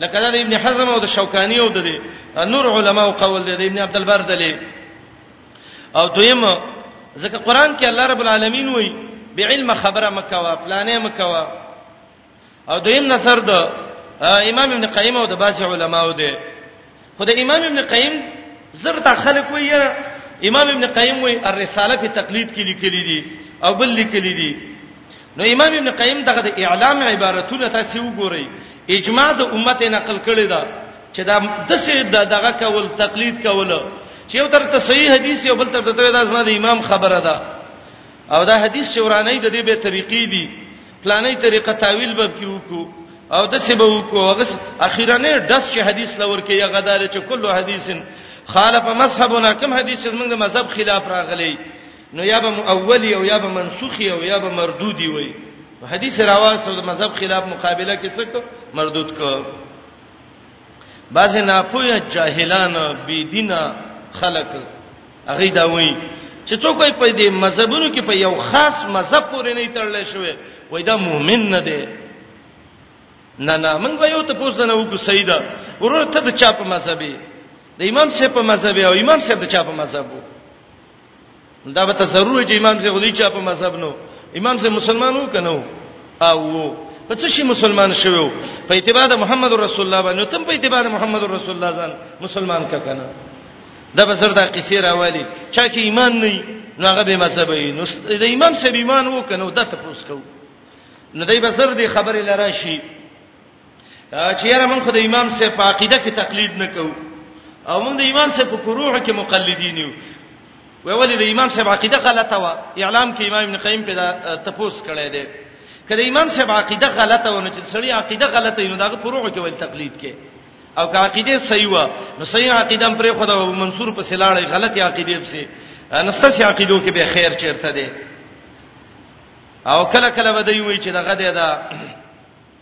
لکه د ابن حزم او د شوکانی او د نور علماو قول دی د ابن عبد البر دلی او دویم ځکه قران کې الله رب العالمین وایي بعلم خبره مکوا پلانې مکوا او دویم نصر د امام ابن قیم او د باج علماو دی خو د امام ابن قیم زر تا خلق وی امام ابن قیم وی الرساله په تقلید کې لیکلي دي او بل لیکلي دي نو امام ابن قیم دغه د اعلام عبارتونه تاسو وګورئ اجماع د امت نقل کړی دا چې دا د څه دغه کول تقلید کول چې یو تر ته صحیح حدیث یو بل تر ته دا زما د امام خبره ده او دا حدیث شورانه د دې به طریقې دي پلانې طریقه تعویل به کیو کو او د څه به وکړو هغه اخیرنه داس چې حدیث لور کې یا غدار چې کله حدیث خالف مذهبنا کوم حدیث چې موږ د مذهب خلاف راغلی نو یا به اولی او یا به منسوخی او یا به مردودی وي حدیث راواسته د مذهب خلاف مقابله کې څه مردود کو بعض نه پوهه جاهلان بی دینه خلق هغه دا وایي چې څوک په دې مذهبونو کې په یو خاص مذهب پورې نه تړل شوی وای دا مؤمن نه دی نه نه من به یو ته پوښتنه وکړ سیدا ورور ته د چا په مذهبي د امام صاحب په مذهبي او امام صاحب د چا په مذهبو دا به ته ضرور چې امام سي غوډي چا په مذهب نو امام سي مسلمانو کنو او په څه شي مسلمان شوو په اتباع د محمد رسول الله باندې تم په اتباع د محمد رسول الله ځان مسلمان کا کنه دا به سر دا قصې راوالي چا کې ایمان نه نو هغه به مذهب وي نو د امام سب ایمان وو کنه دا تاسو کو نو دای به سر دې خبره لراشي چیرې موږ خو د امام صاحب په عقیده کې تقلید نه کوو او موږ د امام صاحب په فروع کې مقلدین یو وی ولې د امام صاحب عقیده غلطه و اعلام کې امام ابن قیم په تپوس کړی دی کله امام صاحب عقیده غلطه و نو چې سړی عقیده غلطه نو دغه فروع کې ول تقلید کې او که عقیده صحیح و نو صحیح عقیده هم پرې خدا منصور په سلاړې غلطه عقیده په سي نستاسي عقیدو کې به خیر چیرته دی او کله کله به دی وی چې دغه دی دا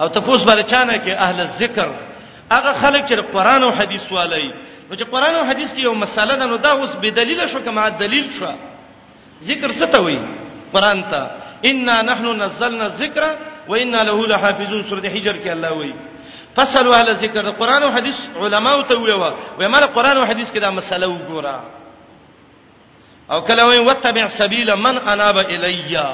او تپوس باندې چانه کې اهل الذکر هغه خلک چې قرآن او حدیث والي نو چې قرآن او حدیث کې یو مسله ده نو دا اوس به دلیل شو کما دلیل شو ذکر څه ته وایي قرآن ته انا نحن نزلنا الذکر وانا له لحافظون سورته حجر کې الله وایي فصلوا على ذکر د قرآن او حدیث علما او ته ویوا وای مال قرآن او حدیث کې دا مسله وګوره او کله وای وتبع سبیل من اناب الیا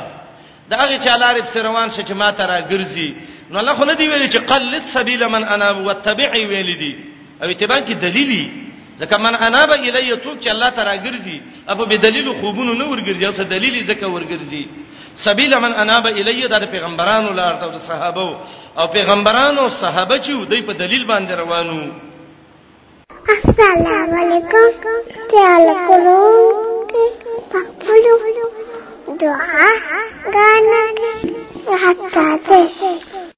دا هغه چې لارې په روان شې چې ما ته راګرځي نو الله خو نه دی ویلي چې قلت سبیل من اناب وتبع ویل دي او اتباع کې دلیلی ځکه من اناب الیه څوک چې الله تعالی ګرځي اپو به دلیل خوبونو نه ورګرځي اوس دلیل ځکه ورګرځي سبیل من اناب الیه د پیغمبرانو لار ته صحابه او پیغمبرانو صحابه چې دوی په دلیل باندې روانو السلام علیکم تعال کولو پخپلو دعا غانا کې حتا ته